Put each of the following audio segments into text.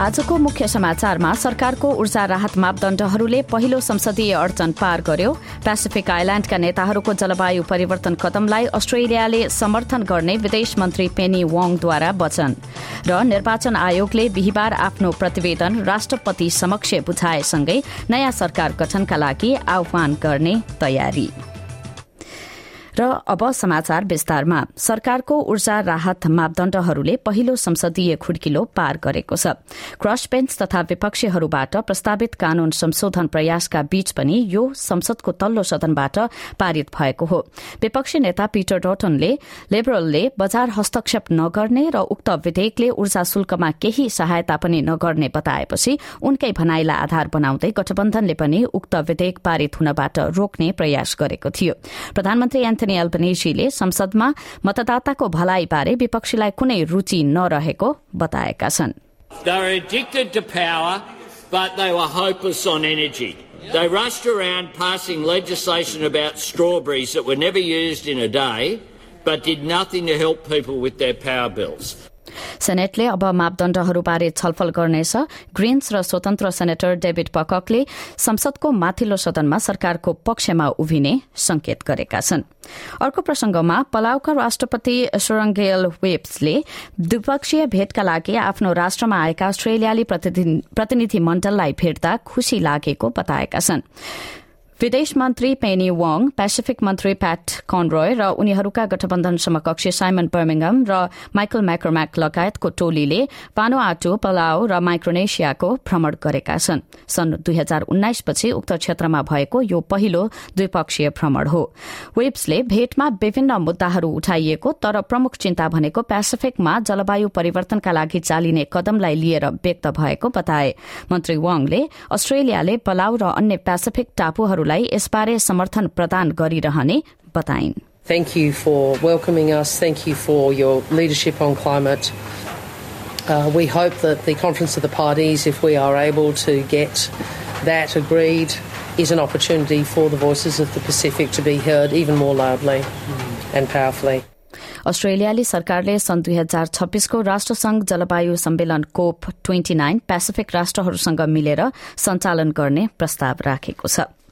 आजको मुख्य समाचारमा सरकारको ऊर्जा राहत मापदण्डहरूले पहिलो संसदीय अडचन पार गर्यो। पेसिफिक आइल्याण्डका नेताहरूको जलवायु परिवर्तन कदमलाई अस्ट्रेलियाले समर्थन गर्ने विदेश मन्त्री पेनी वाङद्वारा वचन र निर्वाचन आयोगले बिहिबार आफ्नो प्रतिवेदन राष्ट्रपति समक्ष बुझाएसँगै नयाँ सरकार गठनका लागि आह्वान गर्ने तयारी। र अब समाचार विस्तारमा। सरकारको ऊर्जा राहत मापदण्डहरूले पहिलो संसदीय खुड्किलो पार गरेको छ। क्रस बेन्च तथा विपक्षीहरूबाट प्रस्तावित कानून संशोधन प्रयासका बीच पनि यो संसदको तल्लो सदनबाट पारित भएको हो। विपक्षी नेता पीटर डोटनले लिबरलले बजार हस्तक्षेप नगर्ने र उक्त विधेयकले ऊर्जा शुल्कमा केही सहायता पनि नगर्ने बताएपछि उनकै भनाईलाई आधार बनाउँदै गठबन्धनले पनि उक्त विधेयक पारित हुनबाट रोक्ने प्रयास गरेको थियो। प्रधानमन्त्री एन्थनी एल्बनेजीले संसदमा मतदाताको भलाईबारे विपक्षीलाई कुनै रुचि नरहेको बताएका छन्. सेनेटले अब मापदण्डहरूबारे छलफल गर्नेछ। ग्रीन्स र स्वतन्त्र सेनेटर डेभिड पककले संसदको माथिल्लो सदनमा सरकारको पक्षमा उभिने संकेत गरेका छन्। अर्को प्रसंगमा पलाउका राष्ट्रपति सुरङ्गेल वेब्सले द्विपक्षीय भेटका लागि आफ्नो राष्ट्रमा आएका अस्ट्रेलियाली प्रतिनिधि मण्डललाई भेट्दा खुशी लागेको बताएका छन्। विदेश मन्त्री पेनी वाङ पेसिफिक मन्त्री प्याट कनरोय र उनीहरूका गठबन्धन समकक्षी साइमन बर्मिङम र माइकल म्याक्रम्याक लगायतको टोलीले पानो आटो पलाओ र माइक्रोनेसियाको भ्रमण गरेका छन्। सन् दुई हजार उन्नाइसपछि उक्त क्षेत्रमा भएको यो पहिलो द्विपक्षीय भ्रमण हो। वेब्सले भेटमा विभिन्न मुद्दाहरू उठाइएको तर प्रमुख चिन्ता भनेको पेसिफिकमा जलवायु परिवर्तनका लागि चालिने कदमलाई लिएर व्यक्त भएको बताए। मन्त्री वाङले अस्ट्रेलियाले पलाउ र अन्य पेसिफिक टापुहरूलाई यसबारे समर्थन प्रदान गरिरहने बताइन् Thank you for welcoming us. Thank you for your leadership on climate. Uh, we hope that the Conference of the Parties, if we are able to get that agreed, is an opportunity for the voices of the Pacific to be heard even more loudly and powerfully. अस्ट्रेलियाली सरकारले सन् दुई हजार छब्बीसको राष्ट्रसंघ जलवायु सम्मेलन COP twenty nine Pacific राष्ट्रहरूसँग मिलेर सञ्चालन गर्ने प्रस्ताव राखेको छ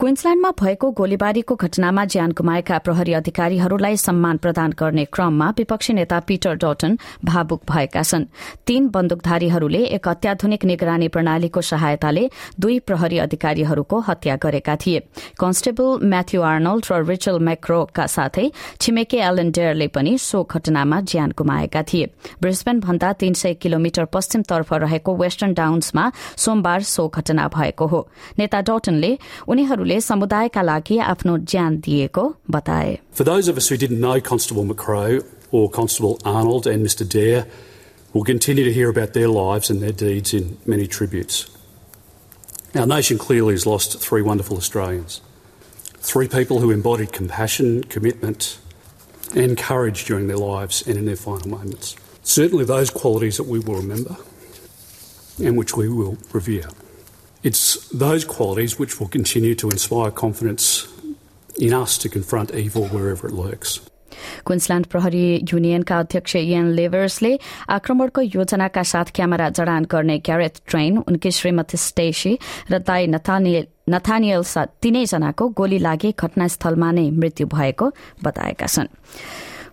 क्वीन्सल्याण्डमा भएको गोलीबारीको घटनामा ज्यान गुमाएका प्रहरी अधिकारीहरूलाई सम्मान प्रदान गर्ने क्रममा विपक्षी नेता पीटर डटन भावुक भएका छन्। तीन बन्दुकधारीहरूले एक अत्याधुनिक निगरानी प्रणालीको सहायताले दुई प्रहरी अधिकारीहरूको हत्या गरेका थिए। कन्स्टेबल म्याथ्यू आर्नल्ड र रिचल मैक्रोका साथै छिमेकी एलन डेयरले पनि सो घटनामा ज्यान गुमाएका थिए। ब्रिस्बेन भन्दा तीन सय किलोमिटर पश्चिमतर्फ रहेको वेस्टर्न डाउन्समा सोमबार सो घटना भएको हो। नेता डटनले उनीहरूले समुदायका लागि आफ्नो ज्यान दिएको बताए For those of us who didn't know Constable McCrow or Constable Arnold and Mr Dare, will continue to hear about their lives and their deeds in many tributes. Our nation clearly has lost three wonderful Australians. Three people who embodied compassion, commitment, and courage during their lives and in their final moments. Certainly, those qualities that we will remember and which we will revere. It's those qualities which will continue to inspire confidence in us to confront evil wherever it lurks. Queensland प्रहरी युनियनका अध्यक्ष Ian लेभर्सले आक्रमणको योजनाका साथ camera जडान गर्ने Gareth train उनकी श्रीमती स्टेसी र दाई नथानियल तीनैजनाको गोली लागि घटनास्थलमा नै मृत्यु भएको बताएका छन्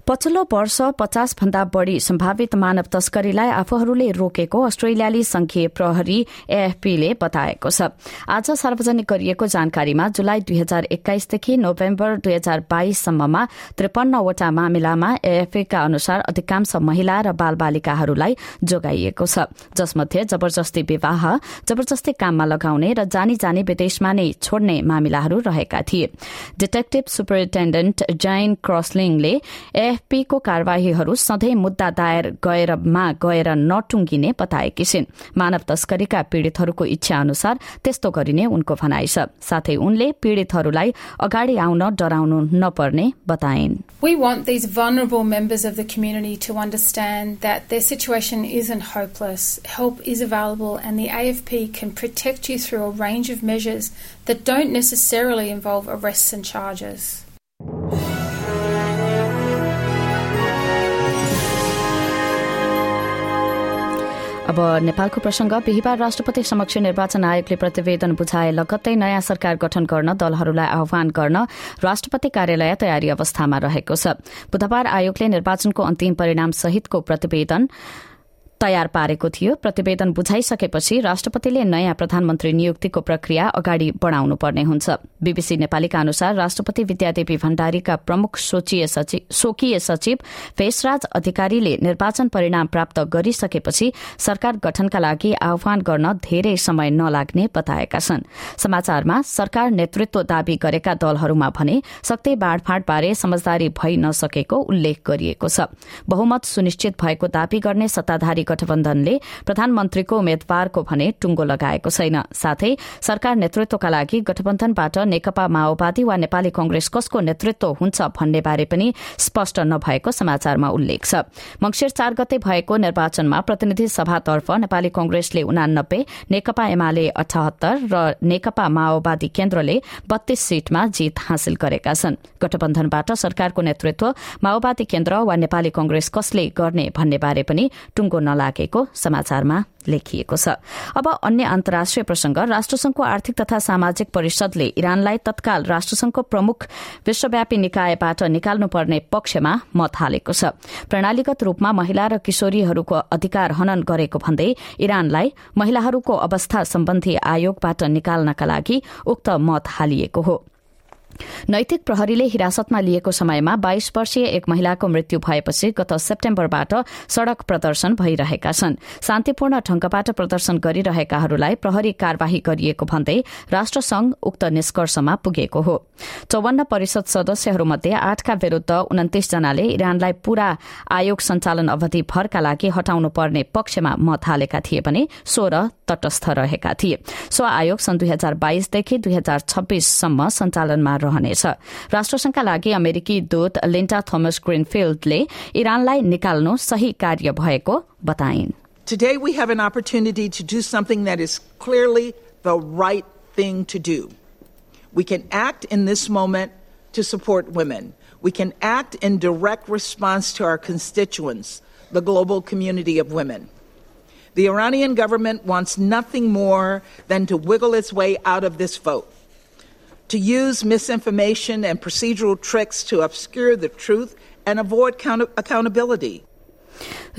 पछिल्लो वर्ष पचास भन्दा बढ़ी सम्भावित मानव तस्करीलाई आफूहरूले रोकेको अस्ट्रेलियाली संघीय प्रहरी एएफपीले बताएको छ। आज सार्वजनिक गरिएको जानकारीमा जुलाई दुई हजार एक्काइसदेखि नोभेम्बर दुई हजार बाइससम्ममा त्रिपन्नवटा मामिलामा एएफपीका अनुसार अधिकांश महिला र बालबालिकाहरूलाई जोगाइएको छ। जसमध्ये जबरजस्ती विवाह जबरजस्ती काममा लगाउने र जानी जानी विदेशमा नै छोड्ने मामिलाहरू रहेका थिए। डिटेक्टिभ सुपरिन्टेण्डेन्ट जैन क्रसलिङले एएफपीको कार्यवाहीहरू सधैँ मुद्दा दायर गएरमा गएर नटुङ्गिने बताएकी छिन् मानव तस्करीका पीड़ितहरूको इच्छा अनुसार त्यस्तो गरिने उनको भनाइ छ साथै उनले पीड़ितहरूलाई अगाडि आउन डराउनु नपर्ने बताइन् We want these vulnerable members of the community to understand. अब नेपालको प्रसंग बिहिबार राष्ट्रपति समक्ष निर्वाचन आयोगले प्रतिवेदन बुझाए लगत्तै नयाँ सरकार गठन गर्न दलहरूलाई आह्वान गर्न राष्ट्रपति कार्यालय तयारी अवस्थामा रहेको छ। बुधबार आयोगले निर्वाचनको अन्तिम परिणाम सहितको प्रतिवेदन तयार पारेको थियो। प्रतिवेदन बुझाइसकेपछि राष्ट्रपतिले नयाँ प्रधानमन्त्री नियुक्तिको प्रक्रिया अगाडि बढ़ाउनु पर्ने हुन्छ। बीबीसी नेपालीका अनुसार राष्ट्रपति विद्यादेवी भण्डारीका प्रमुख स्वकीय सचिव फेसराज अधिकारीले निर्वाचन परिणाम प्राप्त गरिसकेपछि सरकार गठनका लागि आह्वान गर्न धेरै समय नलाग्ने बताएका छन्। समाचारमा सरकार नेतृत्व दावी गरेका दलहरूमा भने सक्दै बाँडफाँडबारे समझदारी भइ नसकेको उल्लेख गरिएको छ। बहुमत सुनिश्चित भएको दावी गर्ने सत्ताधारी गठबन्धनले प्रधानमन्त्रीको उम्मेद्वारको भने टुङ्गो लगाएको छैन। साथै सरकार नेतृत्वका लागि गठबन्धनबाट नेकपा माओवादी वा नेपाली कंग्रेस कसको नेतृत्व हुन्छ भन्ने बारे पनि स्पष्ट नभएको समाचारमा उल्लेख छ। मंगिर चार गते भएको निर्वाचनमा प्रतिनिधि सभातर्फ नेपाली कंग्रेसले उनानब्बे नेकपा एमाले अठहत्तर र नेकपा माओवादी केन्द्रले बत्तीस सीटमा जीत हासिल गरेका छन्। गठबन्धनबाट सरकारको नेतृत्व माओवादी केन्द्र वा नेपाली कंग्रेस कसले गर्ने भन्ने बारे पनि टुङ्गो लागेको समाचारमा लेखिएको छ। अब अन्य अन्तर्राष्ट्रिय प्रसंग राष्ट्रसंघको आर्थिक तथा सामाजिक परिषदले इरानलाई तत्काल राष्ट्रसंघको प्रमुख विश्वव्यापी निकायबाट निकाल्नुपर्ने पक्षमा मत हालेको छ। प्रणालीगत रूपमा महिला र किशोरीहरूको अधिकार हनन गरेको भन्दै इरानलाई महिलाहरूको अवस्था सम्बन्धी आयोगबाट निकाल्नका लागि उक्त मत हालिएको हो। नैतिक प्रहरीले हिरासतमा लिएको समयमा बाइस वर्षीय एक महिलाको मृत्यु भएपछि गत सेप्टेम्बरबाट सड़क प्रदर्शन भइरहेका छन्। शान्तिपूर्ण ढंगबाट प्रदर्शन गरिरहेकाहरूलाई प्रहरी कार्यवाही गरिएको भन्दै राष्ट्रसंघ उक्त निष्कर्षमा पुगेको हो। चौवन्न परिषद सदस्यहरूमध्ये आठका विरूद्ध उन्तिस जनाले इरानलाई पूरा आयोग सञ्चालन अवधि भरका लागि हटाउनु पर्ने पक्षमा मत हालेका थिए भने सोह्र तटस्थ रहेका थिए। सो आयोग सन् दुई हजार बाइसदेखि दुई हजार छब्बीससम्म सञ्चालनमा रहनेछ राष्ट्रसंघका लागि अमेरिकी दूत लिन्टा थोमस ग्रिनफिल्डले इरानलाई निकाल्नु सही कार्य भएको बताइन् Today we have an opportunity to do something that is clearly the right thing to do. We can act in this moment to support women. We can act in direct response to our constituents, the global community of women. The Iranian government wants nothing more than to wiggle its way out of this vote, to use misinformation and procedural tricks to obscure the truth and avoid accountability.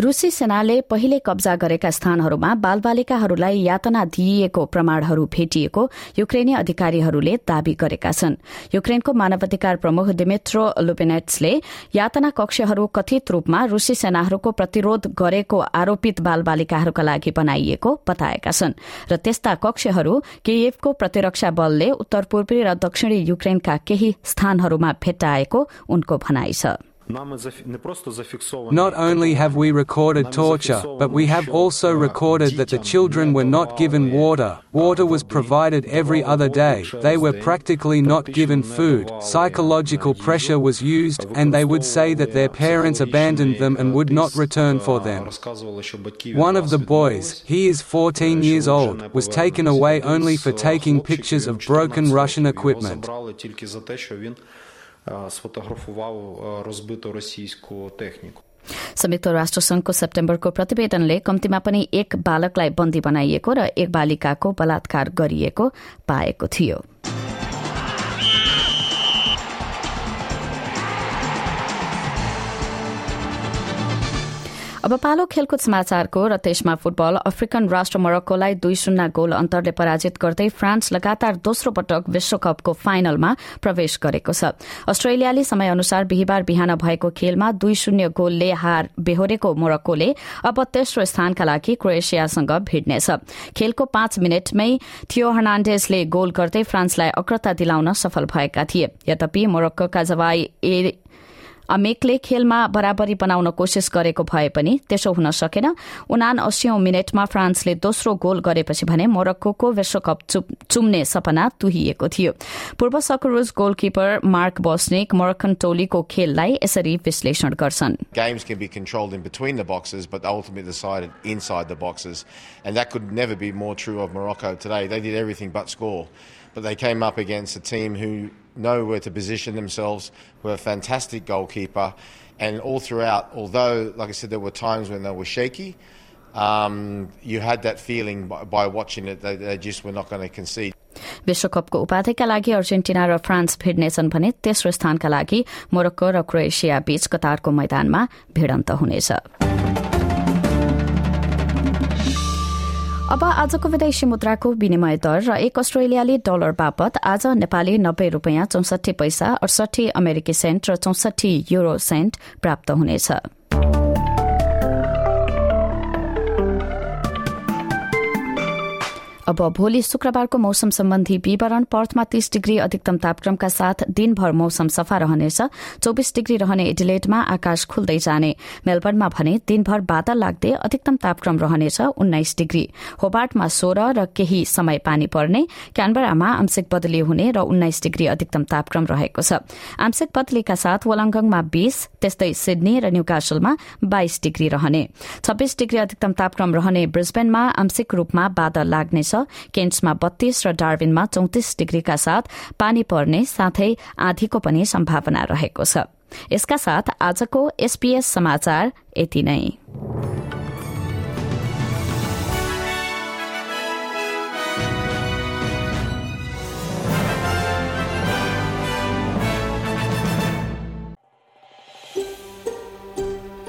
रूसी सेनाले पहिले कब्जा गरेका स्थानहरूमा बालबालिकाहरूलाई यातना दिइएको प्रमाणहरू भेटिएको युक्रेनी अधिकारीहरूले दावी गरेका छन्। युक्रेनको मानवाधिकार प्रमुख दिमेत्रो लुपेनेट्सले यातना कक्षहरू कथित रूपमा रूसी सेनाहरूको प्रतिरोध गरेको आरोपित बालबालिकाहरूका लागि बनाइएको बताएका छन् र त्यस्ता कक्षहरू केयेभको प्रतिरक्षा बलले उत्तर पूर्वी र दक्षिणी युक्रेनका केही स्थानहरूमा भेट्टाएको उनको भनाइ छ। Not only have we recorded torture, but we have also recorded that the children were not given water. Water was provided every other day. They were practically not given food. Psychological pressure was used, and they would say that their parents abandoned them and would not return for them. One of the boys, he is 14 years old, was taken away only for taking pictures of broken Russian equipment. сфотографував розбиту російську техніку. संयुक्त राष्ट्रसंघको सेप्टेम्बरको प्रतिवेदनले कम्तीमा पनि एक बालकलाई बन्दी बनाइएको र एक बालिकाको बलात्कार गरिएको पाएको थियो अब पालो खेलकुद समाचारको र त्यसमा फुटबल अफ्रिकन राष्ट्र मोरक्कोलाई दुई शून्य गोल अन्तरले पराजित गर्दै फ्रान्स लगातार दोस्रो पटक विश्वकपको फाइनलमा प्रवेश गरेको छ। अस्ट्रेलियाली समय अनुसार बिहिबार बिहान भएको खेलमा दुई शून्य गोलले हार बेहोरेको मोरक्कोले अब तेस्रो स्थानका लागि क्रोएसियासँग भिड्नेछ। खेलको पाँच मिनटमै थियो हर्नाण्डेजले गोल गर्दै फ्रान्सलाई अग्रता दिलाउन सफल भएका थिए। यद्यपि मोरक्कोका जवाई अमेकले खेलमा बराबरी बनाउन कोशिश गरेको भए पनि त्यसो हुन सकेन उनान अस्सीौं मिनटमा फ्रान्सले दोस्रो गोल गरेपछि भने मोरक्को विश्वकप चुम्ने सपना तुहिएको थियो पूर्व Socceroos goalkeeper Mark Bosnich Moroccan टोलीको खेललाई यसरी विश्लेषण गर्छन् Games can be controlled in between the boxes. But they came up against a team who know where to position themselves. We're a fantastic goalkeeper. And all throughout, although, like I said, there were times when they were shaky, um, you had that feeling by, by watching it that they just were not going to concede. विश्वकपको उपाधिका लागि Argentina र France भिड्नेछन् भने तेस्रो स्थानका लागि Morocco र Croatia बीच कतारको मैदानमा भिडन्त हुनेछ अब आजको विदेशी मुद्राको विनिमय दर र एक अस्ट्रेलियाली डलर बापत आज नेपाली नब्बे रूपियाँ चौसठी पैसा अडसठी अमेरिकी सेन्ट र चौसठी युरो सेन्ट प्राप्त हुनेछ। अब भोलि शुक्रबारको मौसम सम्बन्धी विवरण पर्थमा तीस डिग्री अधिकतम तापक्रमका साथ दिनभर मौसम सफा रहनेछ। चौबिस डिग्री रहने एडिलेटमा आकाश खुल्दै जाने। मेलबर्नमा भने दिनभर बादल लाग्दै अधिकतम तापक्रम रहनेछ उन्नाइस डिग्री। होबार्टमा सोह्र र केही समय पानी पर्ने। क्यानबरामा आंशिक बदली हुने र उन्नाइस डिग्री अधिकतम तापक्रम रहेको छ। आंशिक बदलीका साथ वलङ्गङमा बीस त्यस्तै सिडनी र न्यूकासलमा बाइस डिग्री रहने। छब्बीस डिग्री अधिकतम तापक्रम रहने ब्रिस्बेनमा आंशिक रूपमा बादल लाग्नेछ। केन्ट्समा बत्तीस र डार्विनमा चौतिस डिग्रीका साथ पानी पर्ने साथै आधीको पनि सम्भावना रहेको छ। यसका साथ आजको एसपीएस समाचार यति नै।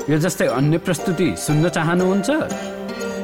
यो जस्तै अन्य प्रस्तुति सुन्न चाहनुहुन्छ?